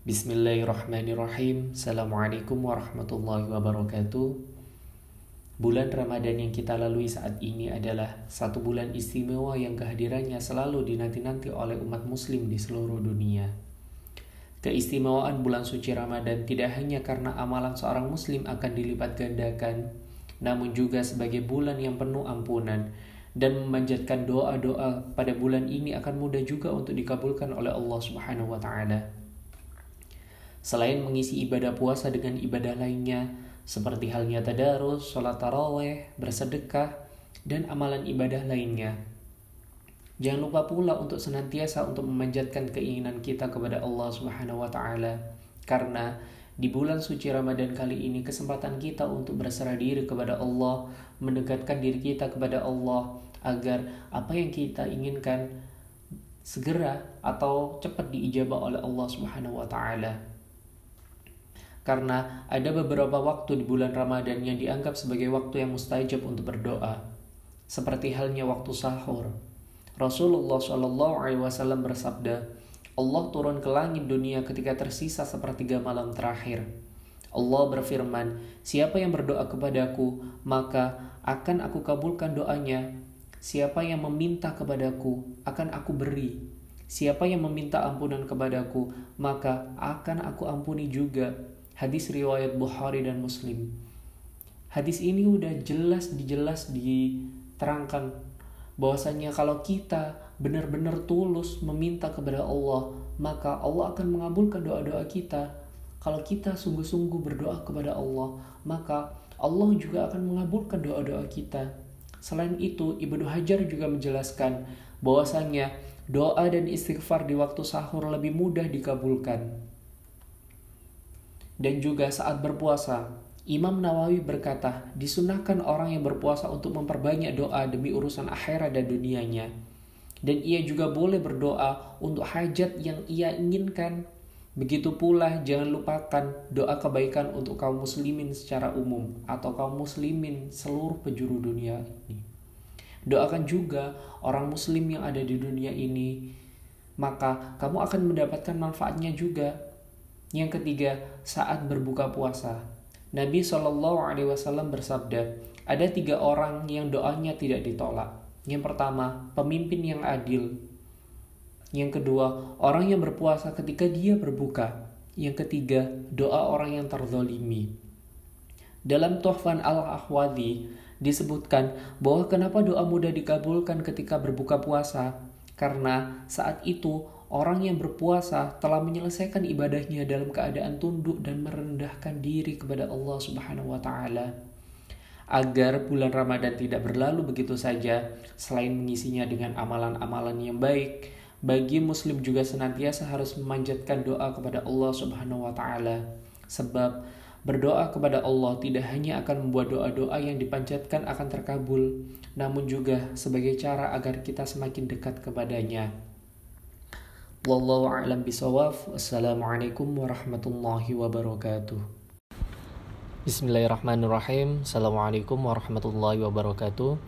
Bismillahirrahmanirrahim Assalamualaikum warahmatullahi wabarakatuh Bulan Ramadan yang kita lalui saat ini adalah satu bulan istimewa yang kehadirannya selalu dinanti-nanti oleh umat muslim di seluruh dunia. Keistimewaan bulan suci Ramadan tidak hanya karena amalan seorang muslim akan dilipat gandakan, namun juga sebagai bulan yang penuh ampunan dan memanjatkan doa-doa pada bulan ini akan mudah juga untuk dikabulkan oleh Allah Subhanahu wa taala. Selain mengisi ibadah puasa dengan ibadah lainnya, seperti halnya tadarus, sholat taraweh, bersedekah, dan amalan ibadah lainnya. Jangan lupa pula untuk senantiasa untuk memanjatkan keinginan kita kepada Allah Subhanahu wa taala karena di bulan suci Ramadan kali ini kesempatan kita untuk berserah diri kepada Allah, mendekatkan diri kita kepada Allah agar apa yang kita inginkan segera atau cepat diijabah oleh Allah Subhanahu wa taala karena ada beberapa waktu di bulan Ramadan yang dianggap sebagai waktu yang mustajab untuk berdoa, seperti halnya waktu sahur. Rasulullah Wasallam bersabda, Allah turun ke langit dunia ketika tersisa sepertiga malam terakhir. Allah berfirman, siapa yang berdoa kepadaku, maka akan aku kabulkan doanya. Siapa yang meminta kepadaku, akan aku beri. Siapa yang meminta ampunan kepadaku, maka akan aku ampuni juga hadis riwayat Bukhari dan Muslim. Hadis ini udah jelas dijelas diterangkan bahwasanya kalau kita benar-benar tulus meminta kepada Allah, maka Allah akan mengabulkan doa-doa kita. Kalau kita sungguh-sungguh berdoa kepada Allah, maka Allah juga akan mengabulkan doa-doa kita. Selain itu, Ibnu Hajar juga menjelaskan bahwasanya doa dan istighfar di waktu sahur lebih mudah dikabulkan dan juga saat berpuasa. Imam Nawawi berkata, disunahkan orang yang berpuasa untuk memperbanyak doa demi urusan akhirat dan dunianya. Dan ia juga boleh berdoa untuk hajat yang ia inginkan. Begitu pula jangan lupakan doa kebaikan untuk kaum muslimin secara umum atau kaum muslimin seluruh penjuru dunia ini. Doakan juga orang muslim yang ada di dunia ini, maka kamu akan mendapatkan manfaatnya juga yang ketiga, saat berbuka puasa. Nabi Shallallahu Alaihi Wasallam bersabda, ada tiga orang yang doanya tidak ditolak. Yang pertama, pemimpin yang adil. Yang kedua, orang yang berpuasa ketika dia berbuka. Yang ketiga, doa orang yang terzolimi. Dalam Tuhfan al-Ahwadi disebutkan bahwa kenapa doa mudah dikabulkan ketika berbuka puasa. Karena saat itu Orang yang berpuasa telah menyelesaikan ibadahnya dalam keadaan tunduk dan merendahkan diri kepada Allah Subhanahu wa taala. Agar bulan Ramadan tidak berlalu begitu saja, selain mengisinya dengan amalan-amalan yang baik, bagi muslim juga senantiasa harus memanjatkan doa kepada Allah Subhanahu wa taala. Sebab berdoa kepada Allah tidak hanya akan membuat doa-doa yang dipanjatkan akan terkabul, namun juga sebagai cara agar kita semakin dekat kepadanya. Wallahu a'lam bisawaf. Assalamualaikum warahmatullahi wabarakatuh. Bismillahirrahmanirrahim. Assalamualaikum warahmatullahi wabarakatuh.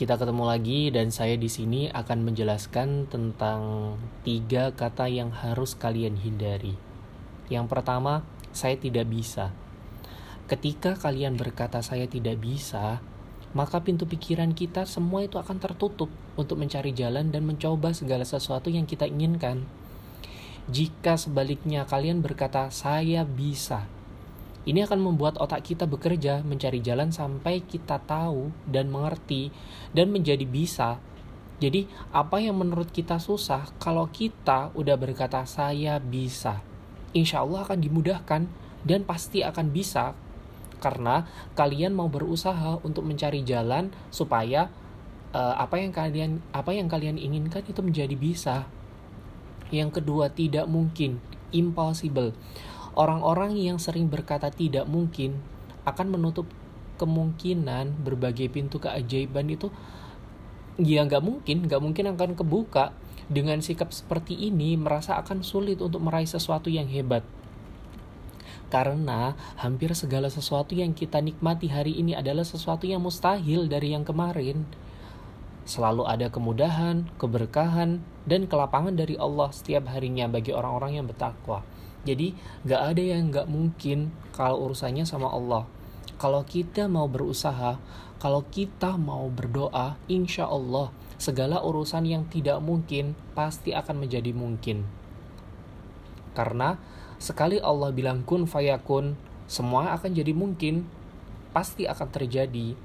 Kita ketemu lagi dan saya di sini akan menjelaskan tentang tiga kata yang harus kalian hindari. Yang pertama, saya tidak bisa. Ketika kalian berkata saya tidak bisa, maka pintu pikiran kita semua itu akan tertutup untuk mencari jalan dan mencoba segala sesuatu yang kita inginkan. Jika sebaliknya kalian berkata, "Saya bisa," ini akan membuat otak kita bekerja mencari jalan sampai kita tahu dan mengerti dan menjadi bisa. Jadi, apa yang menurut kita susah, kalau kita udah berkata, "Saya bisa," insya Allah akan dimudahkan dan pasti akan bisa karena kalian mau berusaha untuk mencari jalan supaya uh, apa yang kalian apa yang kalian inginkan itu menjadi bisa. Yang kedua, tidak mungkin, impossible. Orang-orang yang sering berkata tidak mungkin akan menutup kemungkinan berbagai pintu keajaiban itu ya nggak mungkin, nggak mungkin akan kebuka. Dengan sikap seperti ini merasa akan sulit untuk meraih sesuatu yang hebat karena hampir segala sesuatu yang kita nikmati hari ini adalah sesuatu yang mustahil dari yang kemarin. Selalu ada kemudahan, keberkahan, dan kelapangan dari Allah setiap harinya bagi orang-orang yang bertakwa. Jadi gak ada yang gak mungkin kalau urusannya sama Allah. Kalau kita mau berusaha, kalau kita mau berdoa, insya Allah segala urusan yang tidak mungkin pasti akan menjadi mungkin. Karena sekali Allah bilang kun fayakun, semua akan jadi mungkin, pasti akan terjadi.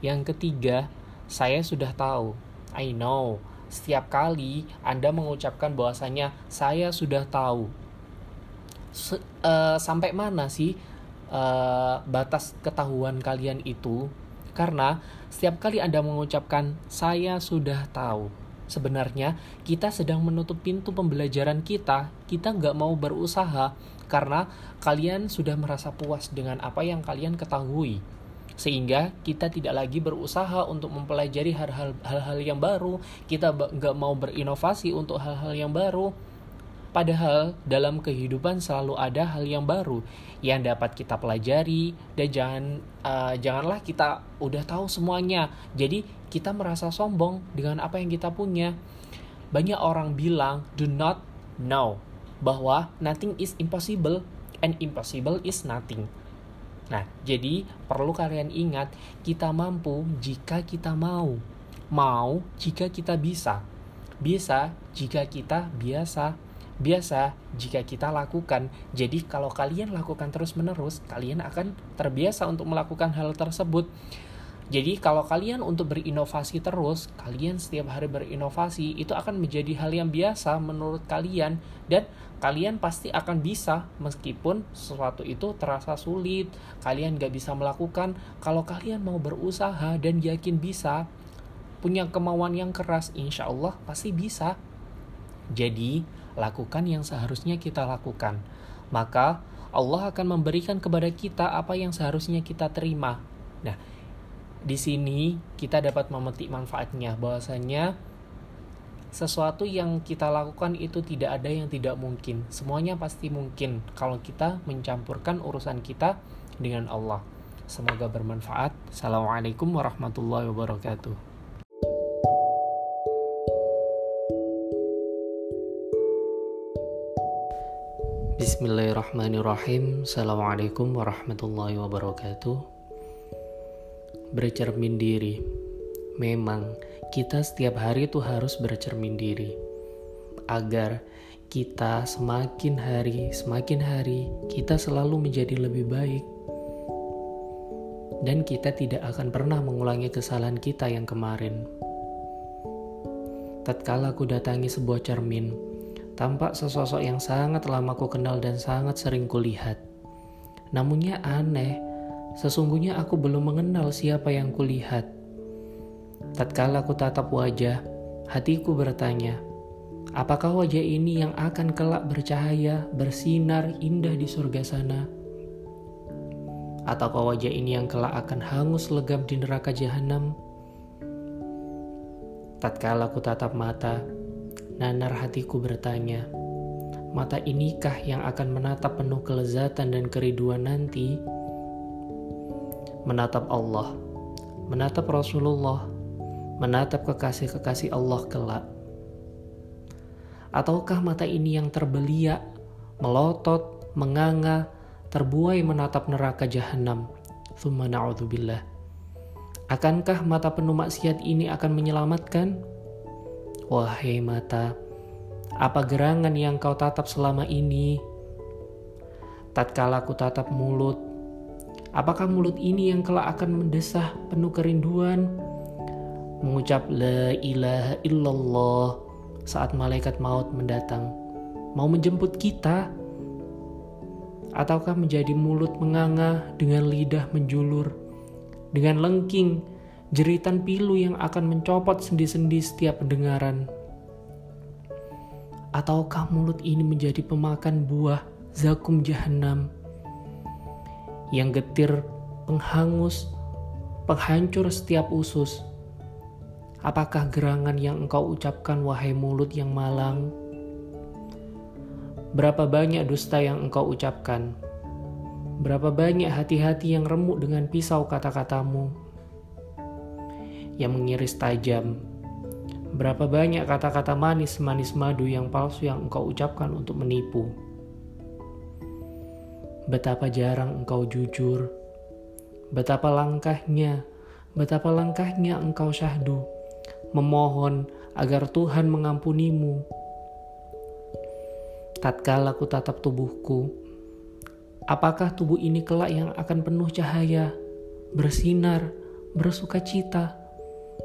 Yang ketiga, saya sudah tahu. I know. Setiap kali Anda mengucapkan bahwasanya saya sudah tahu. S uh, sampai mana sih uh, batas ketahuan kalian itu karena setiap kali Anda mengucapkan saya sudah tahu sebenarnya kita sedang menutup pintu pembelajaran kita kita nggak mau berusaha karena kalian sudah merasa puas dengan apa yang kalian ketahui. Sehingga kita tidak lagi berusaha untuk mempelajari hal-hal yang baru. Kita nggak mau berinovasi untuk hal-hal yang baru Padahal dalam kehidupan selalu ada hal yang baru yang dapat kita pelajari dan jangan uh, janganlah kita udah tahu semuanya. Jadi kita merasa sombong dengan apa yang kita punya. Banyak orang bilang do not know bahwa nothing is impossible and impossible is nothing. Nah, jadi perlu kalian ingat kita mampu jika kita mau. Mau jika kita bisa. Bisa jika kita biasa biasa jika kita lakukan. Jadi kalau kalian lakukan terus-menerus, kalian akan terbiasa untuk melakukan hal tersebut. Jadi kalau kalian untuk berinovasi terus, kalian setiap hari berinovasi itu akan menjadi hal yang biasa menurut kalian dan kalian pasti akan bisa meskipun sesuatu itu terasa sulit, kalian gak bisa melakukan. Kalau kalian mau berusaha dan yakin bisa, punya kemauan yang keras, insya Allah pasti bisa. Jadi lakukan yang seharusnya kita lakukan. Maka Allah akan memberikan kepada kita apa yang seharusnya kita terima. Nah, di sini kita dapat memetik manfaatnya bahwasanya sesuatu yang kita lakukan itu tidak ada yang tidak mungkin. Semuanya pasti mungkin kalau kita mencampurkan urusan kita dengan Allah. Semoga bermanfaat. Assalamualaikum warahmatullahi wabarakatuh. Bismillahirrahmanirrahim. Assalamualaikum warahmatullahi wabarakatuh. Bercermin diri. Memang kita setiap hari itu harus bercermin diri. Agar kita semakin hari semakin hari Kita selalu menjadi lebih baik. Dan kita tidak akan pernah mengulangi kesalahan kita yang kemarin. Tatkala aku datangi sebuah cermin Tampak sesosok yang sangat lama ku kenal dan sangat sering kulihat. Namunnya aneh, sesungguhnya aku belum mengenal siapa yang kulihat. Tatkala ku tatap wajah, hatiku bertanya, apakah wajah ini yang akan kelak bercahaya, bersinar, indah di surga sana? Ataukah wajah ini yang kelak akan hangus legam di neraka jahanam? Tatkala ku tatap mata, Nanar hatiku bertanya, mata inikah yang akan menatap penuh kelezatan dan keriduan nanti? Menatap Allah, menatap Rasulullah, menatap kekasih-kekasih Allah kelak. Ataukah mata ini yang terbeliak, melotot, menganga, terbuai menatap neraka jahanam? Thumma na'udzubillah. Akankah mata penuh maksiat ini akan menyelamatkan? Wahai mata, apa gerangan yang kau tatap selama ini? Tatkala ku tatap mulut, apakah mulut ini yang kelak akan mendesah penuh kerinduan? Mengucap la ilaha illallah saat malaikat maut mendatang, mau menjemput kita? Ataukah menjadi mulut menganga dengan lidah menjulur, dengan lengking jeritan pilu yang akan mencopot sendi-sendi setiap pendengaran. Ataukah mulut ini menjadi pemakan buah zakum jahanam yang getir penghangus, penghancur setiap usus? Apakah gerangan yang engkau ucapkan wahai mulut yang malang? Berapa banyak dusta yang engkau ucapkan? Berapa banyak hati-hati yang remuk dengan pisau kata-katamu? Yang mengiris tajam, Berapa banyak kata-kata manis-manis madu yang palsu yang engkau ucapkan untuk menipu. Betapa jarang engkau jujur. Betapa langkahnya, betapa langkahnya engkau syahdu. Memohon agar Tuhan mengampunimu. Tatkala ku tatap tubuhku, apakah tubuh ini kelak yang akan penuh cahaya, bersinar, bersuka cita,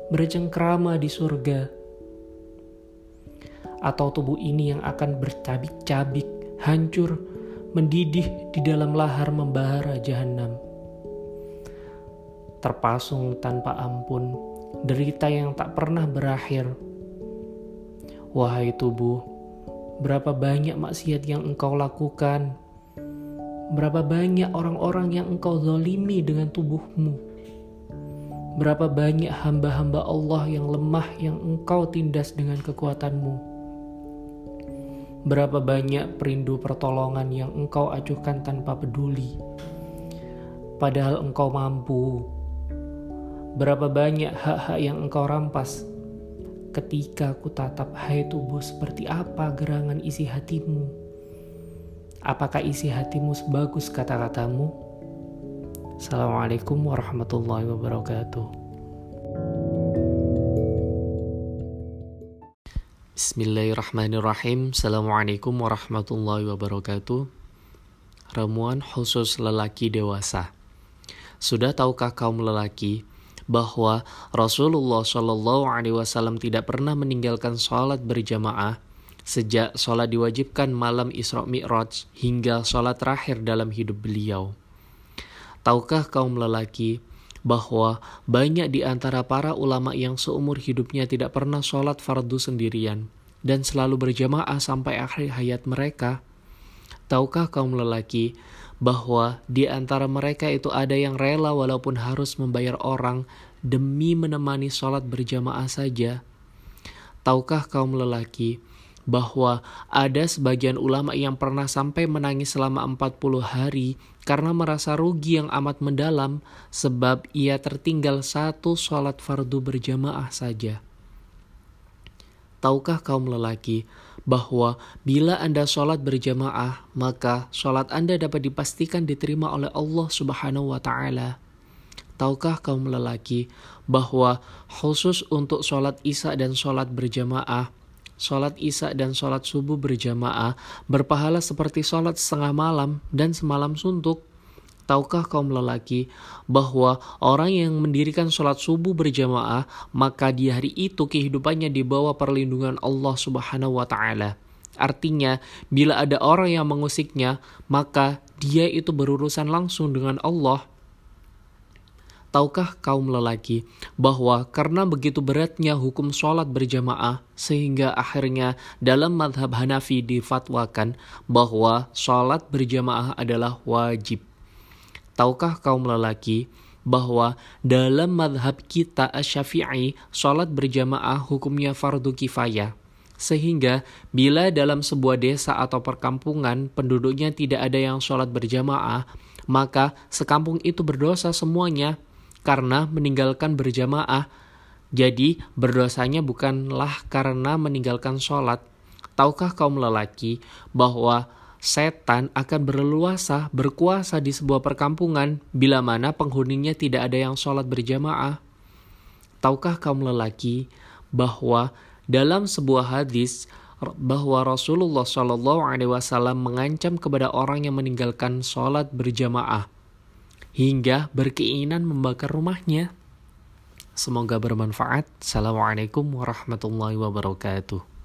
bercengkrama di surga? Atau tubuh ini yang akan bercabik-cabik, hancur, mendidih di dalam lahar membahara jahanam. Terpasung tanpa ampun, derita yang tak pernah berakhir. Wahai tubuh, berapa banyak maksiat yang engkau lakukan? Berapa banyak orang-orang yang engkau zalimi dengan tubuhmu? Berapa banyak hamba-hamba Allah yang lemah yang engkau tindas dengan kekuatanmu? Berapa banyak perindu pertolongan yang engkau acuhkan tanpa peduli, padahal engkau mampu. Berapa banyak hak-hak yang engkau rampas ketika ku tatap hai tubuh seperti apa gerangan isi hatimu. Apakah isi hatimu sebagus kata-katamu? Assalamualaikum warahmatullahi wabarakatuh. Bismillahirrahmanirrahim Assalamualaikum warahmatullahi wabarakatuh Ramuan khusus lelaki dewasa Sudah tahukah kaum lelaki bahwa Rasulullah Shallallahu Alaihi Wasallam tidak pernah meninggalkan sholat berjamaah sejak sholat diwajibkan malam Isra Mi'raj hingga sholat terakhir dalam hidup beliau. Tahukah kaum lelaki bahwa banyak di antara para ulama yang seumur hidupnya tidak pernah sholat fardu sendirian dan selalu berjamaah sampai akhir hayat mereka. Tahukah kaum lelaki bahwa di antara mereka itu ada yang rela walaupun harus membayar orang demi menemani sholat berjamaah saja? Tahukah kaum lelaki bahwa ada sebagian ulama yang pernah sampai menangis selama 40 hari karena merasa rugi yang amat mendalam sebab ia tertinggal satu sholat fardu berjamaah saja. Tahukah kaum lelaki bahwa bila Anda sholat berjamaah, maka sholat Anda dapat dipastikan diterima oleh Allah Subhanahu wa Ta'ala. Tahukah kaum lelaki bahwa khusus untuk sholat Isya dan sholat berjamaah, sholat Isya dan sholat subuh berjamaah berpahala seperti sholat setengah malam dan semalam suntuk. Tahukah kaum lelaki bahwa orang yang mendirikan sholat subuh berjamaah, maka di hari itu kehidupannya di bawah perlindungan Allah Subhanahu wa Ta'ala. Artinya, bila ada orang yang mengusiknya, maka dia itu berurusan langsung dengan Allah Tahukah kaum lelaki bahwa karena begitu beratnya hukum sholat berjamaah sehingga akhirnya dalam madhab Hanafi difatwakan bahwa sholat berjamaah adalah wajib. Tahukah kaum lelaki bahwa dalam madhab kita Syafi'i sholat berjamaah hukumnya fardu kifayah. Sehingga bila dalam sebuah desa atau perkampungan penduduknya tidak ada yang sholat berjamaah, maka sekampung itu berdosa semuanya karena meninggalkan berjamaah. Jadi berdosanya bukanlah karena meninggalkan sholat. Tahukah kaum lelaki bahwa setan akan berleluasa berkuasa di sebuah perkampungan bila mana penghuninya tidak ada yang sholat berjamaah? Tahukah kaum lelaki bahwa dalam sebuah hadis bahwa Rasulullah Shallallahu Alaihi Wasallam mengancam kepada orang yang meninggalkan sholat berjamaah hingga berkeinginan membakar rumahnya. Semoga bermanfaat. Assalamualaikum warahmatullahi wabarakatuh.